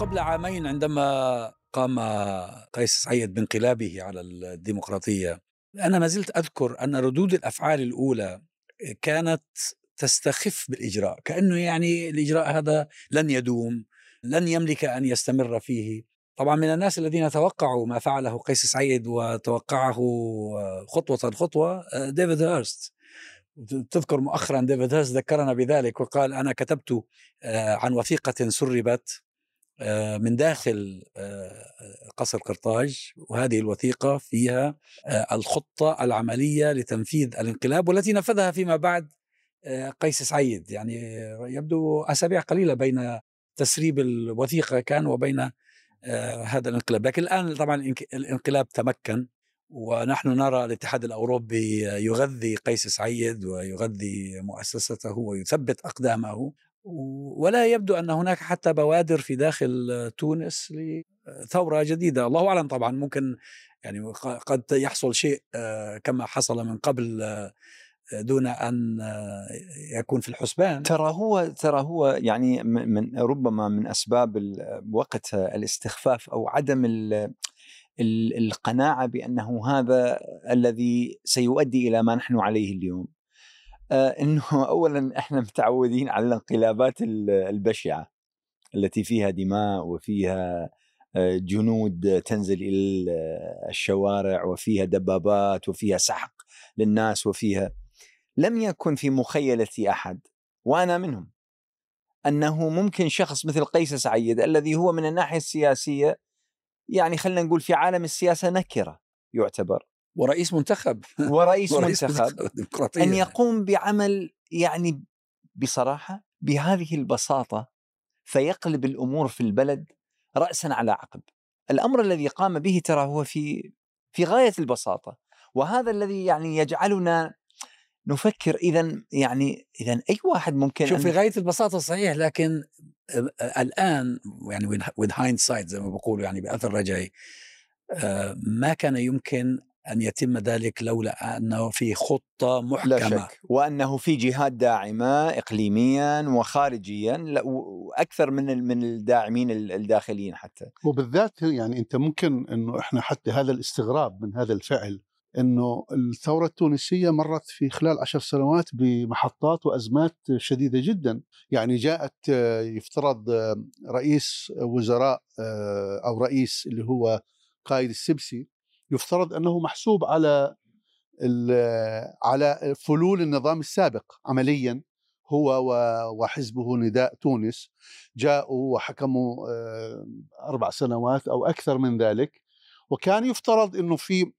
قبل عامين عندما قام قيس سعيد بانقلابه على الديمقراطية أنا ما زلت أذكر أن ردود الأفعال الأولى كانت تستخف بالإجراء كأنه يعني الإجراء هذا لن يدوم لن يملك أن يستمر فيه. طبعا من الناس الذين توقعوا ما فعله قيس سعيد وتوقعه خطوة خطوة ديفيد هيرست. تذكر مؤخرا ديفيد هيرست ذكرنا بذلك وقال أنا كتبت عن وثيقة سربت آه، من داخل آه، قصر قرطاج وهذه الوثيقة فيها آه، الخطة العملية لتنفيذ الانقلاب والتي نفذها فيما بعد قيس سعيد. يعني يبدو أسابيع قليلة بين تسريب الوثيقة كان وبين هذا الانقلاب. لكن الآن طبعا الانقلاب تمكن ونحن نرى الاتحاد الأوروبي يغذي قيس سعيد ويغذي مؤسسته ويثبت أقدامه. ولا يبدو أن هناك حتى بوادر في داخل تونس لثوره جديدة، الله أعلم طبعا ممكن يعني قد يحصل شيء آه، كما حصل من قبل آه، دون أن آه، يكون في الحسبان. ترى هو ترى هو يعني من ربما من أسباب وقت الاستخفاف أو عدم القناعة بأنه هذا الذي سيؤدي إلى ما نحن عليه اليوم. إنه اولا إحنا متعودين على الانقلابات البشعة التي فيها دماء وفيها آه، جنود تنزل إلى الشوارع وفيها دبابات وفيها سحق للناس وفيها. لم يكن في مخيلة أحد وأنا منهم. أنه ممكن شخص مثل قيس سعيد الذي هو من الناحية السياسية يعني خلينا نقول في عالم السياسة نكرة يعتبر. ورئيس منتخب. ورئيس, ورئيس منتخب, منتخب أن يقوم بعمل يعني بصراحة بهذه البساطة فيقلب الأمور في البلد راسا على عقب. الأمر الذي قام به ترى هو في في غاية البساطة. وهذا الذي يعني يجعلنا نفكر إذا يعني إذا أي واحد ممكن شوف في غاية البساطة صحيح لكن الآن يعني with hindsight زي ما بقولوا يعني بأثر رجعي ما كان يمكن أن يتم ذلك لولا أنه في خطة محكمة. لا شك. وأنه في جهات داعمة إقليميا وخارجيا أكثر من من الداعمين الداخليين حتى. وبالذات يعني أنت ممكن أنه إحنا حتى هذا الاستغراب من هذا الفعل أنه الثورة التونسية مرت في خلال عشر سنوات بمحطات وأزمات شديدة جدا. يعني جاءت يفترض رئيس وزراء أو رئيس اللي هو قائد السبسي يفترض أنه محسوب على على فلول النظام السابق عمليا هو وحزبه نداء تونس جاءوا وحكموا آه، أربع سنوات أو أكثر من ذلك. وكان يفترض إنه في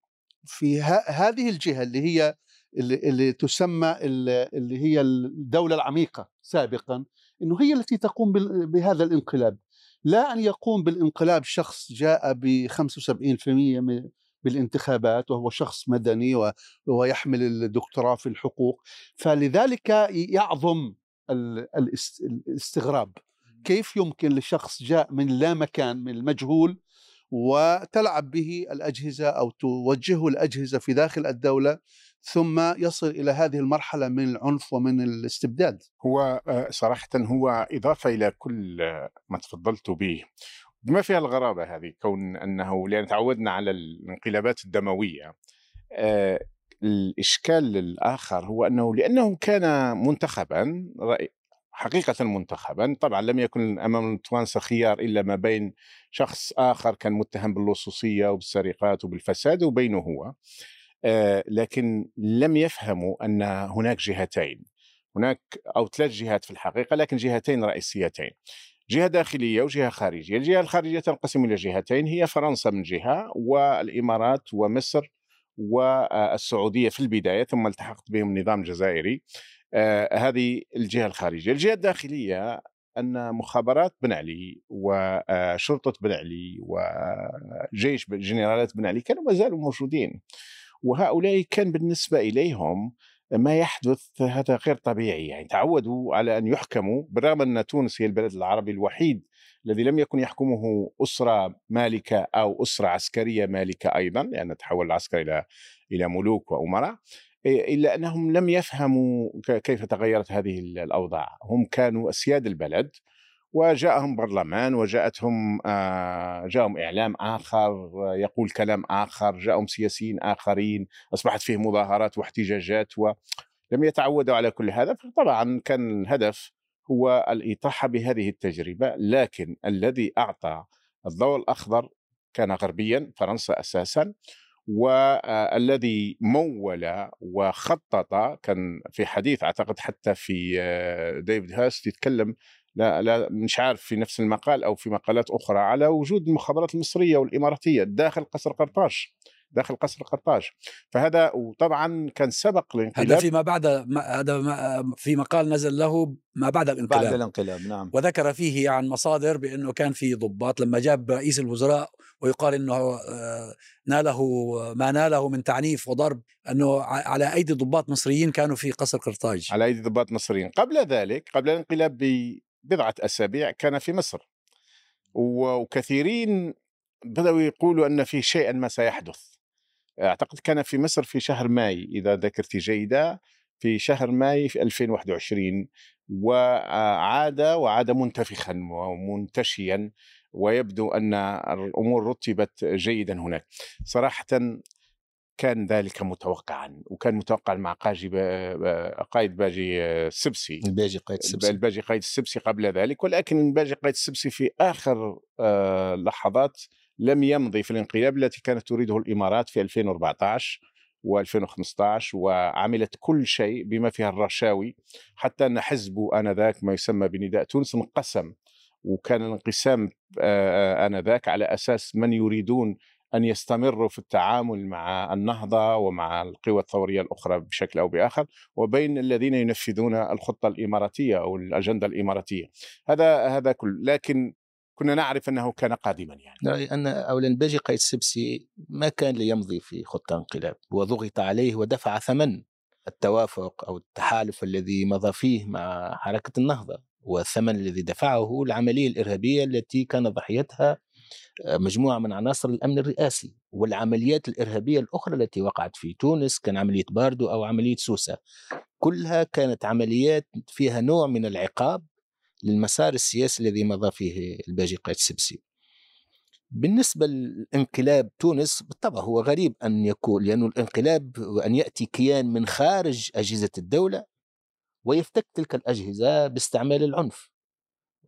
في هذه الجهة اللي هي اللي, اللي تسمى اللي هي الدولة العميقة سابقا إنه هي التي تقوم بهذا الانقلاب. لا أن يقوم بالانقلاب شخص جاء ب 75% بالانتخابات وهو شخص مدني ويحمل الدكتوراه في الحقوق. فلذلك يعظم الاستغراب. كيف يمكن لشخص جاء من لا مكان من المجهول وتلعب به الأجهزة أو توجهه الأجهزة في داخل الدولة ثم يصل إلى هذه المرحلة من العنف ومن الاستبداد؟ هو آه، صراحة هو إضافة إلى كل ما تفضلت به. بما فيها الغرابة هذه كون أنه لأن تعودنا على الانقلابات الدموية آه الإشكال الآخر هو أنه لأنه كان منتخبا حقيقة منتخبا طبعا لم يكن أمام التوانسة خيار إلا ما بين شخص آخر كان متهم باللصوصية وبالسرقات وبالفساد وبينه هو آه لكن لم يفهموا أن هناك جهتين هناك أو ثلاث جهات في الحقيقة لكن جهتين رئيسيتين. جهة داخلية وجهة خارجية، الجهة الخارجية تنقسم إلى جهتين هي فرنسا من جهة والإمارات ومصر والسعودية في البداية ثم التحقت بهم النظام الجزائري. آه هذه الجهة الخارجية، الجهة الداخلية أن مخابرات بن علي وشرطه بن علي وجيش جنرالات بن علي كانوا ما زالوا موجودين. وهؤلاء كان بالنسبة إليهم ما يحدث هذا غير طبيعي. يعني تعودوا على أن يحكموا بالرغم أن تونس هي البلد العربي الوحيد الذي لم يكن يحكمه أسرة مالكة أو أسرة عسكرية مالكة أيضا لأن تحول العسكر إلى إلى ملوك وأمراء إلا أنهم لم يفهموا كيف تغيرت هذه الأوضاع. هم كانوا أسياد البلد وجاءهم برلمان وجاءتهم آه، جاءهم إعلام آخر يقول كلام آخر جاءهم سياسيين آخرين أصبحت فيه مظاهرات واحتجاجات ولم يتعودوا على كل هذا. فطبعا كان الهدف هو الاطاحه بهذه التجربة لكن الذي أعطى الضوء الأخضر كان غربيا فرنسا أساسا والذي مول وخطط كان في حديث أعتقد حتى في آه، ديفيد هاست يتكلم لا لا مش عارف في نفس المقال أو في مقالات أخرى على وجود المخابرات المصرية والإماراتية داخل قصر قرطاج داخل قصر قرطاج. فهذا وطبعا كان سبق الانقلاب. هذا فيما بعد هذا في مقال نزل له ما بعد الانقلاب. بعد الانقلاب نعم. وذكر فيه عن مصادر بأنه كان في ضباط. لما جاب رئيس الوزراء ويقال إنه آه، ناله ما ناله من تعنيف وضرب أنه على أيدي ضباط مصريين كانوا في قصر قرطاج. على أيدي ضباط مصريين. قبل ذلك قبل الانقلاب ببضعه أسابيع كان في مصر. وكثيرين بدأوا يقولوا أن في شيئا ما سيحدث. أعتقد كان في مصر في شهر ماي إذا ذاكرتي جيده في شهر ماي في 2021 وعاد وعاد منتفخا ومنتشيا ويبدو أن الأمور رتبت جيدا هناك. صراحة كان ذلك متوقعا وكان متوقع مع قاجي قائد باجي السبسي. الباجي قائد السبسي. الباجي قائد السبسي قبل ذلك ولكن الباجي قائد السبسي في آخر آه، لحظات لم يمضي في الانقلاب التي كانت تريده الإمارات في 2014 و2015 وعملت كل شيء بما فيها الرشاوي حتى أن حزبه آنذاك ما يسمى بنداء تونس انقسم وكان الانقسام آنذاك على أساس من يريدون أن يستمروا في التعامل مع النهضة ومع القوى الثورية الأخرى بشكل أو بآخر وبين الذين ينفذون الخطة الإماراتية أو الأجندة الإماراتية. هذا هذا كل. لكن كنا نعرف أنه كان قادما يعني. رأي ان اولا باجي قيد السبسي ما كان ليمضي في خطة انقلاب. وضغط عليه ودفع ثمن التوافق أو التحالف الذي مضى فيه مع حركة النهضة والثمن الذي دفعه العملية الإرهابية التي كان ضحيتها مجموعة من عناصر الأمن الرئاسي والعمليات الإرهابية الأخرى التي وقعت في تونس كان عملية باردو أو عملية سوسة. كلها كانت عمليات فيها نوع من العقاب للمسار السياسي الذي مضى فيه الباجي قائد السبسي. بالنسبة لانقلاب تونس بالطبع هو غريب أن يكون لأن الانقلاب أن يأتي كيان من خارج أجهزة الدولة ويفتك تلك الأجهزة باستعمال العنف.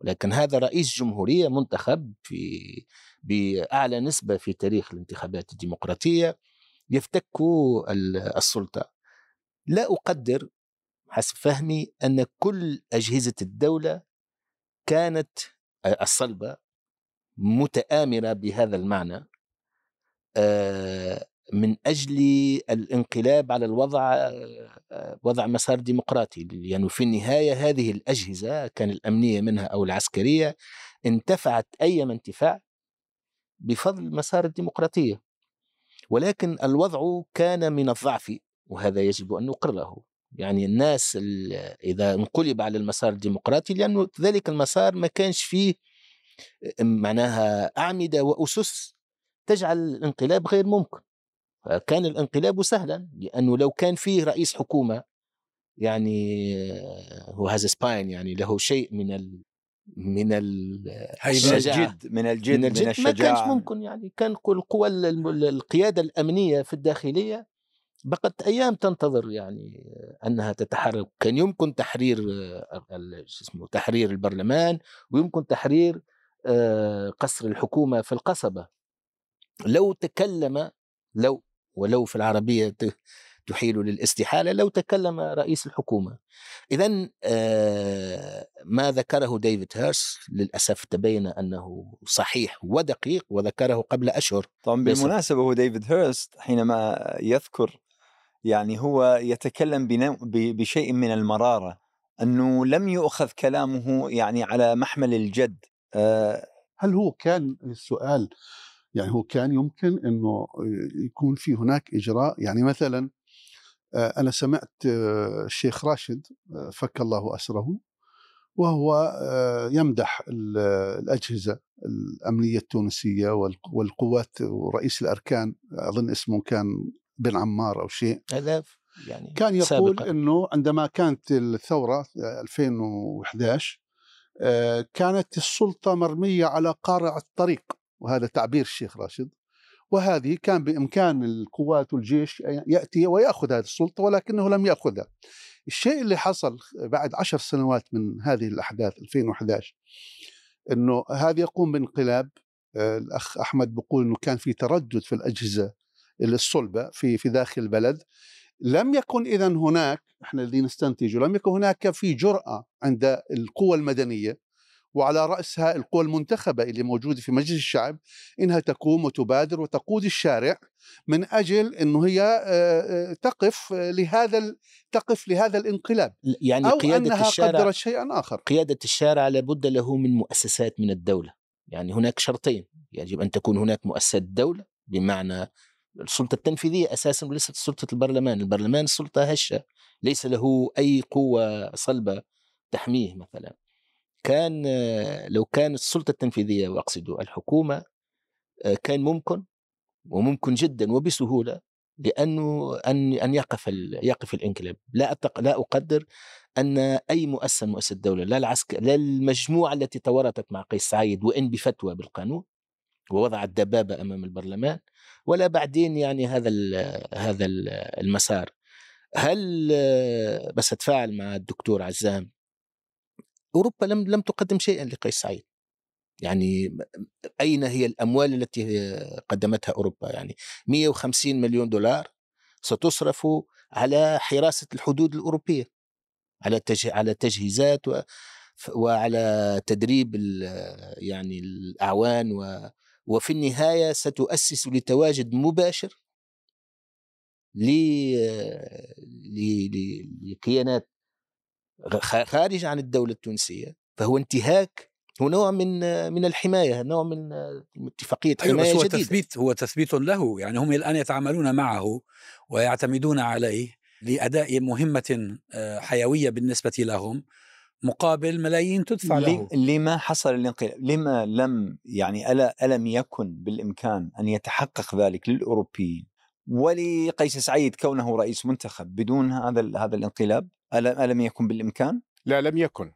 ولكن هذا رئيس جمهورية منتخب في بأعلى نسبة في تاريخ الانتخابات الديمقراطية يفتك السلطة. لا أقدر حسب فهمي أن كل أجهزة الدولة كانت الصلبة متآمرة بهذا المعنى من أجل الانقلاب على الوضع وضع مسار ديمقراطي. لأنه يعني في النهاية هذه الأجهزة كان الأمنية منها أو العسكرية انتفعت أيما انتفاع بفضل مسار الديمقراطية. ولكن الوضع كان من الضعف وهذا يجب أن نقره يعني الناس إذا انقلب على المسار الديمقراطي لأنه ذلك المسار ما كانش فيه معناها أعمدة وأسس تجعل الانقلاب غير ممكن. كان الانقلاب سهلا لأنه لو كان فيه رئيس حكومة يعني هو هذا سباين يعني له شيء من ال من الشجاعة. الجد من الجد من, الجد من الشجاعة. ما كانش ممكن يعني كان القوى القيادة الأمنية في الداخلية بقت أيام تنتظر يعني أنها تتحرك. كان يمكن تحرير اسمه تحرير البرلمان ويمكن تحرير قصر الحكومة في القصبة. لو تكلم لو ولو في العربية تحيل للاستحالة لو تكلم رئيس الحكومة. اذا ما ذكره ديفيد هيرس للأسف تبين أنه صحيح ودقيق وذكره قبل أشهر. طبعا بالمناسبة هو ديفيد هيرست حينما يذكر يعني هو يتكلم بشيء من المرارة أنه لم يؤخذ كلامه يعني على محمل الجد. آه، هل هو كان السؤال يعني هو كان يمكن أنه يكون في هناك إجراء يعني مثلا آه، أنا سمعت آه، الشيخ راشد فك الله أسره وهو يمدح الأجهزة الأمنية التونسية والقوات ورئيس الأركان أظن اسمه كان بن عمار أو شيء يعني كان يقول سابقا. إنه عندما كانت الثورة 2011 آه، كانت السلطة مرمية على قارع الطريق وهذا تعبير الشيخ راشد. وهذه كان بإمكان القوات والجيش يأتي ويأخذ هذه السلطة ولكنه لم يأخذها. الشيء اللي حصل بعد عشر سنوات من هذه الأحداث 2011 أنه هذا يقوم بانقلاب آه، الأخ أحمد بيقول أنه كان في تردد في الأجهزة الصلبة في في داخل البلد. لم يكن إذا هناك إحنا الذي نستنتج لم يكن هناك في جرأة عند القوى المدنية وعلى رأسها القوى المنتخبة اللي موجودة في مجلس الشعب إنها تقوم وتبادر وتقود الشارع من أجل أنه هي تقف لهذا تقف لهذا الانقلاب. يعني أو قيادة أنها الشارع قدرت شيئا آخر. قيادة الشارع لابد له من مؤسسات من الدولة. يعني هناك شرطين. يجب أن تكون هناك مؤسسات دولة بمعنى السلطة التنفيذية أساسا وليست سلطة البرلمان. البرلمان سلطة هشة. ليس له أي قوة صلبة تحميه مثلا. كان لو كانت السلطة التنفيذية وأقصد الحكومة آه، كان ممكن وممكن جدا وبسهولة لأنه أن أن يقف يقف الإنقلاب. لا أتق لا أقدر أن أي مؤسسة من مؤسسات الدولة لا العسكر لا المجموعة التي تورطت مع قيس سعيد وإن بفتوى بالقانون ووضعت دبابة أمام البرلمان ولا بعدين يعني هذا ال هذا ال المسار. هل آه، بس اتفاعل مع الدكتور عزام أوروبا لم لم تقدم شيئا لقيس سعيد يعني أين هي الأموال التي قدمتها أوروبا يعني 150 مليون دولار ستصرف على حراسة الحدود الأوروبية على. على تجهيزات و... وعلى تدريب. يعني الأعوان و... وفي النهاية ستؤسس لتواجد مباشر. لكيانات خارجه عن الدولة التونسية فهو انتهاك هو نوع من من الحماية نوع من اتفاقية أيوة بس حماية هو جديدة. تثبيت هو تثبيت له يعني هم الآن يتعاملون معه ويعتمدون عليه لأداء مهمة آه، حيوية بالنسبة لهم مقابل ملايين تدفع له. لما حصل الانقلاب لما لم يعني ألا ألم يكن بالإمكان أن يتحقق ذلك للأوروبيين ولقيس سعيد كونه رئيس منتخب بدون هذا هذا الانقلاب؟ ألم, يكن بالإمكان؟ لا لم يكن.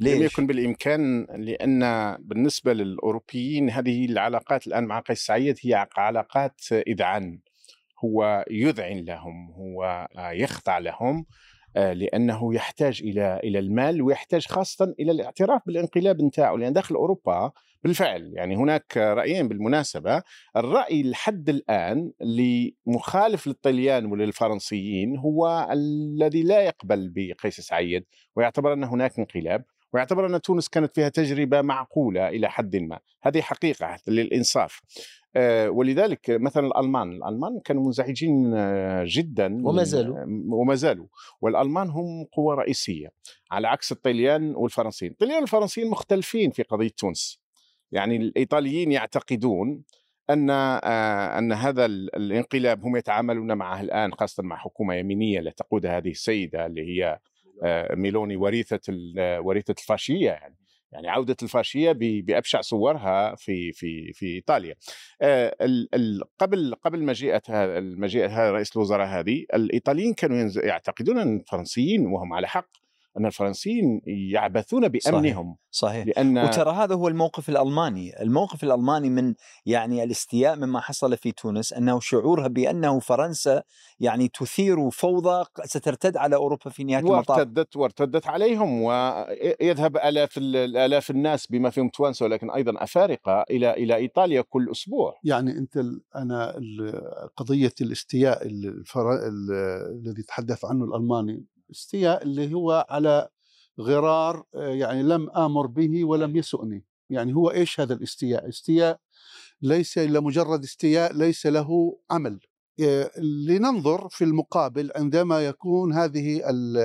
ليش؟ لم يكن بالإمكان لأن بالنسبة للأوروبيين هذه العلاقات الآن مع قيس سعيد هي علاقات إذعان. هو يذعن لهم هو يخضع لهم آه، لأنه يحتاج إلى إلى المال ويحتاج خاصة إلى الاعتراف بالانقلاب نتاعه لأن داخل أوروبا بالفعل يعني هناك رأيين بالمناسبة. الرأي لحد الآن اللي مخالف للطليان وللفرنسيين هو الذي لا يقبل بقيس سعيد ويعتبر أن هناك انقلاب ويعتبر أن تونس كانت فيها تجربة معقولة إلى حد ما. هذه حقيقة للإنصاف. آه، ولذلك مثلا الألمان الألمان كانوا منزعجين آه، جدا وما زالوا. وما زالوا. والألمان هم قوة رئيسية على عكس الطليان والفرنسيين. الطليان والفرنسيين مختلفين في قضية تونس. يعني الإيطاليين يعتقدون أن آه، أن هذا ال- الانقلاب هم يتعاملون معه الآن خاصة مع حكومة يمينية التي تقودها هذه السيدة اللي هي آه، ميلوني وريثه ال- وريثه الفاشية يعني يعني عودة الفاشية ب- بأبشع صورها في في في إيطاليا. آه، قبل قبل مجيئه هذا رئيس الوزراء هذه الإيطاليين كانوا يعتقدون أن الفرنسيين وهم على حق. أن الفرنسيين يعبثون بأمنهم. صحيح. لأن وترى هذا هو الموقف الألماني، الموقف الألماني من يعني الاستياء مما حصل في تونس أنه شعورها بأنه فرنسا يعني تثير فوضى سترتد على أوروبا في نهاية المطاف. وارتدت وارتدت عليهم ويذهب آلاف ال- الالاف الناس بما فيهم توانسة ولكن أيضا أفارقة إلى إلى إيطاليا كل أسبوع. يعني أنت ال- أنا ال- قضية الاستياء الفر... الذي تحدث عنه الألماني استياء اللي هو على غرار آه، يعني لم آمر به ولم يسؤني. يعني هو إيش هذا الاستياء؟ استياء ليس الا مجرد استياء ليس له عمل. آه، لننظر في المقابل عندما يكون هذه ال-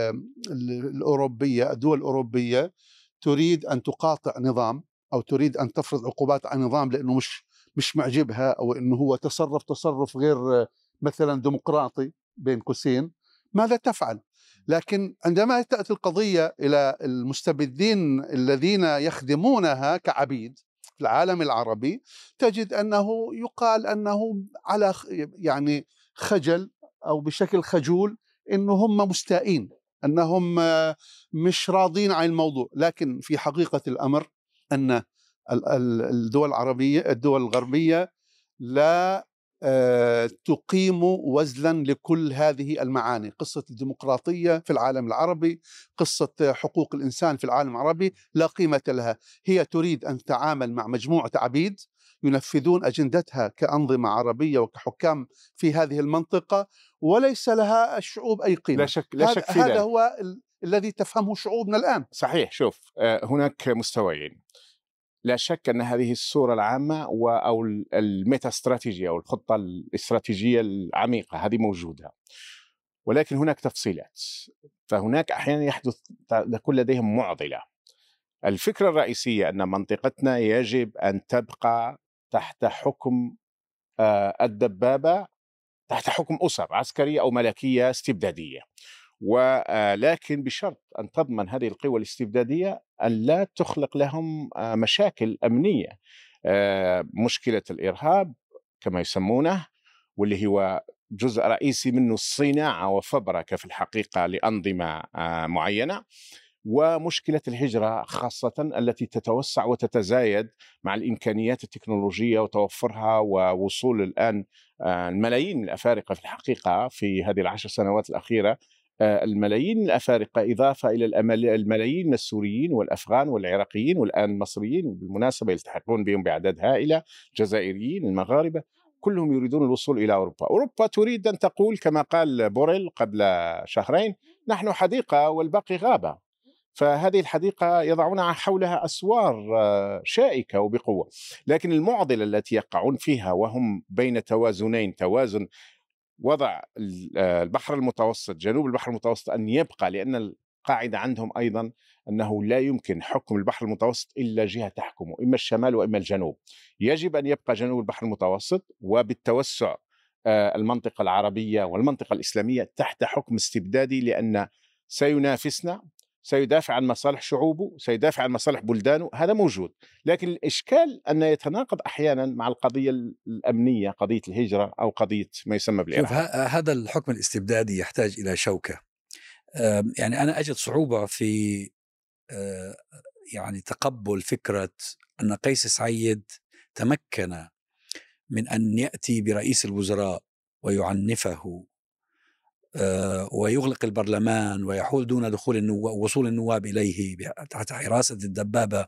ال- الأوروبية الدول الأوروبية تريد أن تقاطع نظام أو تريد أن تفرض عقوبات على نظام لأنه مش مش معجبها أو إنه هو تصرف تصرف غير مثلا ديمقراطي بين قوسين. ماذا تفعل؟ لكن عندما تأتي القضية إلى المستبدين الذين يخدمونها كعبيد في العالم العربي تجد أنه يقال أنه على يعني خجل أو بشكل خجول إنه هم مستائين أنهم آه، مش راضين عن الموضوع. لكن في حقيقة الأمر أن ال- ال- الدول العربية الدول الغربية لا تقيم وزنا لكل هذه المعاني. قصة الديمقراطية في العالم العربي قصة حقوق الإنسان في العالم العربي لا قيمة لها. هي تريد أن تتعامل مع مجموعة عبيد ينفذون أجندتها كأنظمة عربية وكحكام في هذه المنطقة وليس لها الشعوب أي قيمة. لا شك لا هذا, شك في هذا هو ال- الذي تفهمه شعوبنا الآن. صحيح شوف آه، هناك مستويين. لا شك أن هذه الصورة العامة أو ال- الميتا استراتيجية أو الخطة الاستراتيجية العميقة هذه موجودة. ولكن هناك تفصيلات. فهناك أحيانا يحدث تكون لديهم معضلة. الفكرة الرئيسية أن منطقتنا يجب أن تبقى تحت حكم آه، الدبابة تحت حكم أسر عسكرية أو ملكية استبدادية. ولكن بشرط أن تضمن هذه القوى الاستبدادية أن لا تخلق لهم آه، مشاكل أمنية. آه، مشكلة الإرهاب كما يسمونه واللي هو جزء رئيسي منه الصناعة وفبركة في الحقيقة لأنظمة آه، معينة. ومشكلة الهجرة خاصة التي تتوسع وتتزايد مع الإمكانيات التكنولوجية وتوفرها ووصول الآن الملايين من الأفارقة في الحقيقة في هذه العشر سنوات الأخيرة. الملايين الأفارقة إضافة إلى الملايين من السوريين والأفغان والعراقيين والآن المصريين بالمناسبة يلتحقون بهم بأعداد هائلة الجزائريين المغاربة كلهم يريدون الوصول إلى أوروبا، أوروبا تريد أن تقول كما قال بوريل قبل شهرين نحن حديقة والباقي غابة. فهذه الحديقة يضعون حولها أسوار آه، شائكة وبقوة، لكن المعضلة التي يقعون فيها وهم بين توازنين، توازن وضع آه، البحر المتوسط جنوب البحر المتوسط أن يبقى لأن القاعدة عندهم أيضا أنه لا يمكن حكم البحر المتوسط إلا جهة تحكمه إما الشمال وإما الجنوب. يجب أن يبقى جنوب البحر المتوسط وبالتوسع آه، المنطقة العربية والمنطقة الإسلامية تحت حكم استبدادي لأن سينافسنا سيدافع عن مصالح شعوبه سيدافع عن مصالح بلدانه هذا موجود. لكن الإشكال أن يتناقض أحيانا مع القضية الأمنية قضية الهجرة أو قضية ما يسمى شوف بالإرهاب هذا الحكم الاستبدادي يحتاج إلى شوكة. آم، يعني أنا أجد صعوبة في آه، يعني تقبل فكرة أن قيس سعيد تمكن من أن يأتي برئيس الوزراء ويعنفه ويغلق البرلمان ويحول دون دخول النواب وصول النواب إليه تحت حراسة الدبابة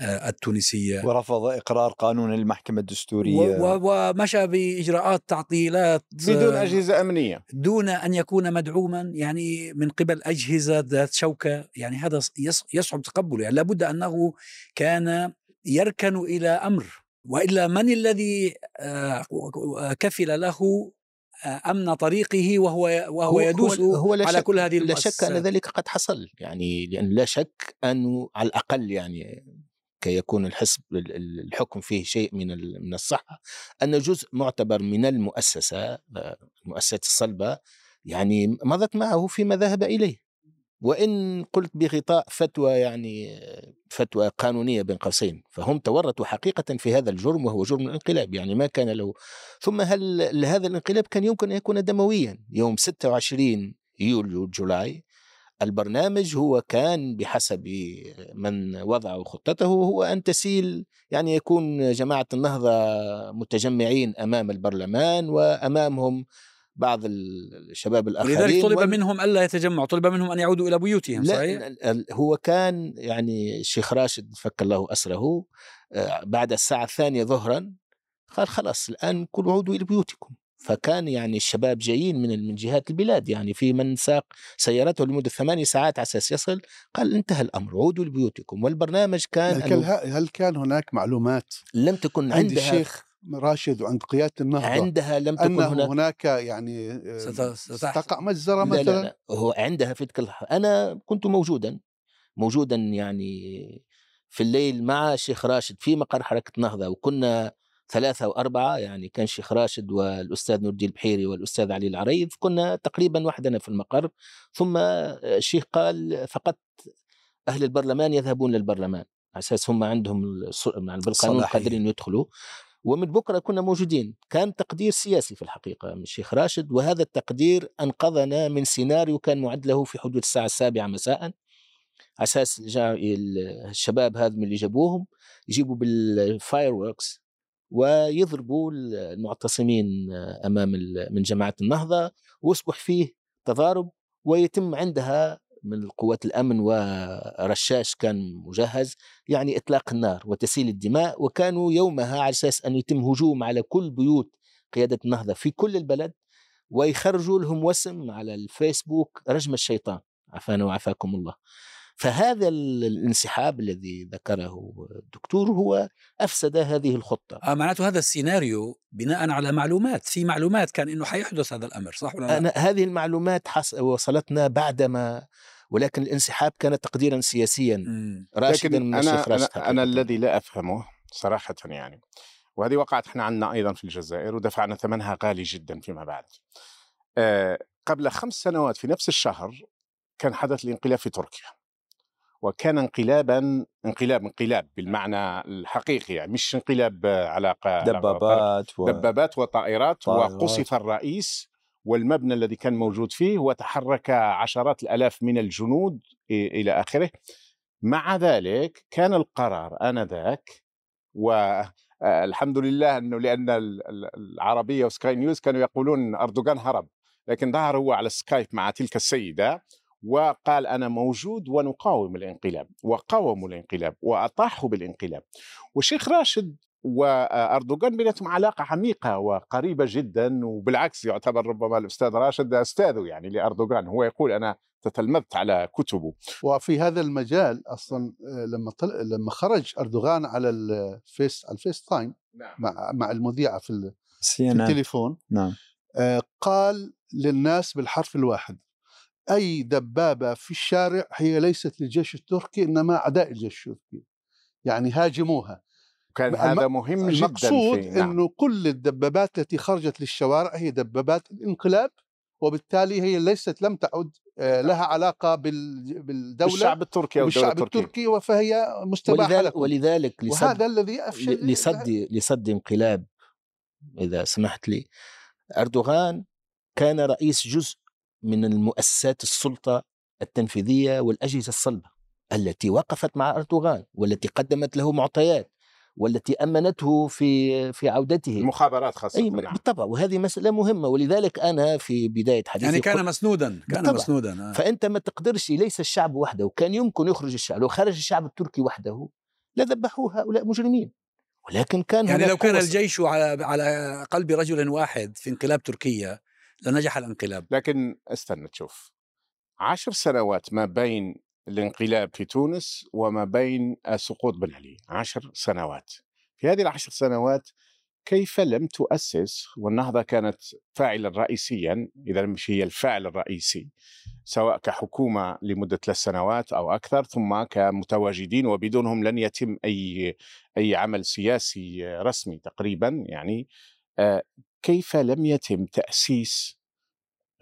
آه، التونسية. ورفض إقرار قانون المحكمة الدستورية. و- ومشى بإجراءات تعطيلات بدون آه، أجهزة أمنية. دون أن يكون مدعوما يعني من قبل أجهزة ذات شوكة. يعني هذا يص- يصعب تقبله. يعني لابد أنه كان يركن إلى أمر. وإلا من الذي آه، كفل له آه، أمن طريقه وهو وهو يدوس لا على شك كل هذه لا شك أن. ذلك قد حصل يعني لأن لا شك انه على الأقل يعني كي يكون الحزب ال- ال- الحكم فيه شيء من من الصحة أن جزء معتبر من المؤسسة آه، المؤسسات الصلبة يعني مضت معه فيما ذهب إليه وإن قلت بغطاء فتوى يعني فتوى قانونية بين قوسين فهم تورطوا حقيقه في هذا الجرم وهو جرم الانقلاب يعني ما كان له ثم هل هذا الانقلاب كان يمكن أن يكون دمويا؟ يوم 26 يوليو جولاي البرنامج هو كان بحسب من وضعوا خطته هو أن تسيل يعني يكون جماعة النهضة متجمعين أمام البرلمان وأمامهم بعض الشباب الآخرين ولذلك طلب وال- منهم ألا يتجمعوا طلب منهم أن يعودوا إلى بيوتهم صحيح؟ لا ال- هو كان يعني الشيخ راشد فك الله أسره آه، بعد الساعة الثانية ظهرا قال خلاص الآن كلوا عودوا إلى بيوتكم. فكان يعني الشباب جايين من من جهات البلاد يعني في من ساق سيارته لمدة ثمانية ساعات على أساس يصل قال انتهى الأمر عودوا لبيوتكم. والبرنامج كان هل هل كان هناك معلومات لم تكن عند الشيخ راشد وعند قيادة النهضة عندها لم تكن أنه هناك. هناك يعني آه، ست- ستح- تقع مجزرة لا, مثلا. لا. لا هو عندها في تلك اللحظة أنا كنت موجودا موجودا يعني في الليل مع الشيخ راشد في مقر حركة نهضة وكنا ثلاثة وأربعة يعني كان الشيخ راشد والأستاذ نور الدين البحيري والأستاذ علي العريض كنا تقريبا وحدنا في المقر. ثم الشيخ قال فقط أهل البرلمان يذهبون للبرلمان على أساس هم عندهم يعني بالقانون. قادرين يدخلوا. ومن بكرة كنا موجودين. كان تقدير سياسي في الحقيقة من الشيخ راشد وهذا التقدير أنقذنا من سيناريو كان معد له في حدود الساعة السابعة مساء. أساس الشباب هذا من اللي جابوهم يجيبوا بال fireworks ويضربوا المعتصمين أمام من جماعة النهضة ويصبح فيه تضارب ويتم عندها من قوات الأمن ورشاش كان مجهز يعني إطلاق النار وتسيل الدماء وكانوا يومها على أساس أن يتم هجوم على كل بيوت قيادة النهضة في كل البلد ويخرجوا لهم وسم على الفيسبوك رجم الشيطان. عافانا وعافاكم الله. فهذا ال- الانسحاب الذي ذكره الدكتور هو أفسد هذه الخطة آه معناته هذا السيناريو بناء على معلومات في معلومات كان إنه حيحدث هذا الأمر صح ولا لا؟ أنا هذه المعلومات حص... وصلتنا بعدما ولكن الانسحاب كان تقديرا سياسيا مم. راشدا لكن من أنا الشيخ راشد أنا, أنا حقيقة. الذي لا أفهمه صراحة يعني وهذه وقعت إحنا عندنا أيضا في الجزائر ودفعنا ثمنها غالي جدا فيما بعد. آه قبل خمس سنوات في نفس الشهر كان حدث الانقلاب في تركيا. وكان انقلابا انقلاب انقلاب بالمعنى الحقيقي يعني مش انقلاب آه، علاقة علاقة- دبابات و... دبابات وطائرات طائرات. وقصف الرئيس والمبنى الذي كان موجود فيه وتحرك عشرات الآلاف من الجنود إلى آخره. مع ذلك كان القرار آنذاك والحمد لله إنه لأن ال- ال- العربية وسكاي نيوز كانوا يقولون أردوغان هرب لكن ظهر هو على سكايب مع تلك السيدة. وقال أنا موجود ونقاوم الانقلاب وقاوموا الانقلاب واطاحوا بالانقلاب. والشيخ راشد وأردوغان بيناتهم علاقة عميقة وقريبة جدا وبالعكس يعتبر ربما الأستاذ راشد استاذه يعني لأردوغان. هو يقول أنا تتلمذت على كتبه. وفي هذا المجال أصلا آه، لما طل... لما خرج أردوغان على الفيس على ال FaceTime نعم. مع مع المذيعة في, ال... في التليفون نعم. آه، قال للناس بالحرف الواحد أي دبابة في الشارع هي ليست للجيش التركي إنما أعداء الجيش التركي. يعني هاجموها. كان هذا مهم جدا المقصود نعم. إنه كل الدبابات التي خرجت للشوارع هي دبابات الانقلاب وبالتالي هي ليست لم تعد آه، لها علاقة بال- بالدولة بالشعب التركي أو الدولة بالشعب التركي فهي مستباحة ولذلك, لكم. ولذلك لصد وهذا الذي أفشل ل- لصد لصد انقلاب إذا سمحت لي أردوغان كان رئيس جزء من المؤسسات السلطة التنفيذية والأجهزة الصلبة التي وقفت مع أردوغان والتي قدمت له معطيات والتي أمنته في في عودته. المخابرات خاصة أي نعم. بالطبع. وهذه مسألة مهمة. ولذلك أنا في بداية حديثي يعني كان مسنودا كان بالطبع. مسنودا آه. فأنت ما تقدرش ليس الشعب وحده. كان يمكن يخرج الشعب. لو خرج الشعب التركي وحده لذبحوا هؤلاء مجرمين. ولكن كان يعني لو كان الجيش على على قلب رجل واحد في انقلاب تركيا لنجح الانقلاب. لكن استنى تشوف عشر سنوات ما بين الانقلاب في تونس وما بين سقوط بن علي عشر سنوات. في هذه العشر سنوات كيف لم تؤسس؟ والنهضة كانت فاعلا رئيسيا إذا مش هي الفاعل الرئيسي سواء كحكومة لمدة ثلاث سنوات أو أكثر ثم كمتواجدين وبدونهم لن يتم أي أي عمل سياسي رسمي تقريبا يعني آه، كيف لم يتم تأسيس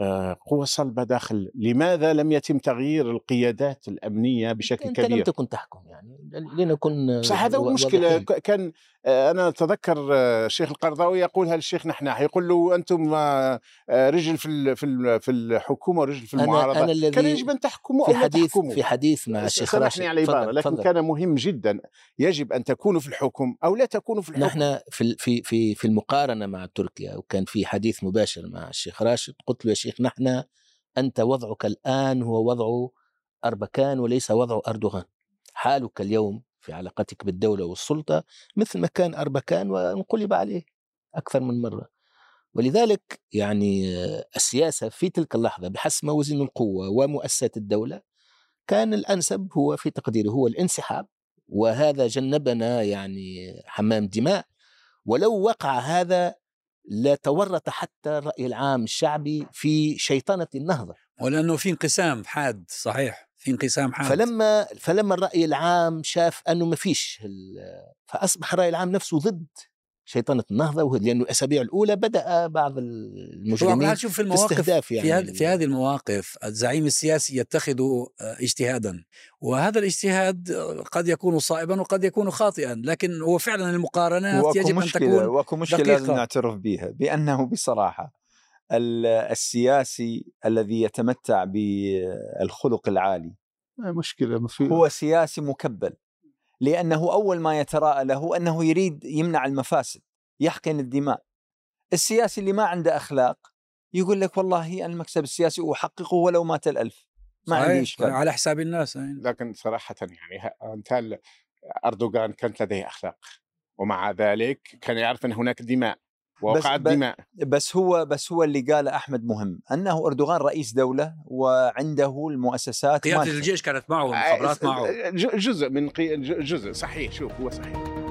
آه، قوة صلبة داخل؟ لماذا لم يتم تغيير القيادات الأمنية بشكل أنت لم كبير؟ تكن تحكم يعني لنكن صح هذا المشكلة كان آه، أنا أتذكر آه، الشيخ القرضاوي يقولها للشيخ نحناح يقول له أنتم آه، رجل في ال- في ال- في الحكومة ورجل في أنا- المعارضة. أنا الذي كان يجب أن تحكموا في حديث تحكموا. في حديث مع الشيخ راشد. سامحني على العبارة تفضل- لكن تفضل. كان مهم جدا. يجب أن تكونوا في الحكم أو لا تكونوا في الحكم. نحن في في في في المقارنة مع تركيا وكان في حديث مباشر مع الشيخ راشد. قلت له يا شيخ نحن أنت وضعك الآن هو وضع أربكان وليس وضع أردوغان. حالك اليوم في علاقتك بالدولة والسلطة مثل ما كان أربكان وانقلب عليه أكثر من مرة. ولذلك يعني السياسة في تلك اللحظة بحسب موازين القوة ومؤسسات الدولة كان الأنسب هو في تقديري هو الانسحاب وهذا جنبنا يعني حمام دماء. ولو وقع هذا لتورط حتى الرأي العام الشعبي في شيطنة النهضة. ولأنه في انقسام حاد صحيح. انقسام حاد فلما فلما الرأي العام شاف أنه ما فيش ال- فأصبح الرأي العام نفسه ضد شيطنة النهضة وهو- لأنه الأسابيع الأولى بدأ بعض المجرمين شوف في المواقف استهداف في, يعني هذه في هذه المواقف الزعيم السياسي يتخذ آه، اجتهادا وهذا الاجتهاد آه، قد يكون صائبا وقد يكون خاطئا لكن هو فعلا المقارنات يجب أن مشكلة تكون وأكو مشكلة دقيقة. لازم نعترف بها بأنه بصراحة ال- السياسي الذي يتمتع بالخلق العالي. ما في هو سياسي مكبل لأنه أول ما يتراءى له أنه يريد يمنع المفاسد يحقن الدماء. السياسي اللي ما عنده أخلاق يقول لك والله المكسب السياسي أحققه ولو مات الألف. ما عندي إشكال. على حساب الناس يعني. لكن صراحة يعني امثال أردوغان كانت لديه أخلاق ومع ذلك كان يعرف أن هناك دماء. ووقعت ب- دماء. بس هو بس هو اللي قاله أحمد مهم أنه أردوغان رئيس دولة وعنده المؤسسات قيادة. الجيش كانت معه المخابرات معه ج- جزء من قي... ج- جزء صحيح شوف هو صحيح.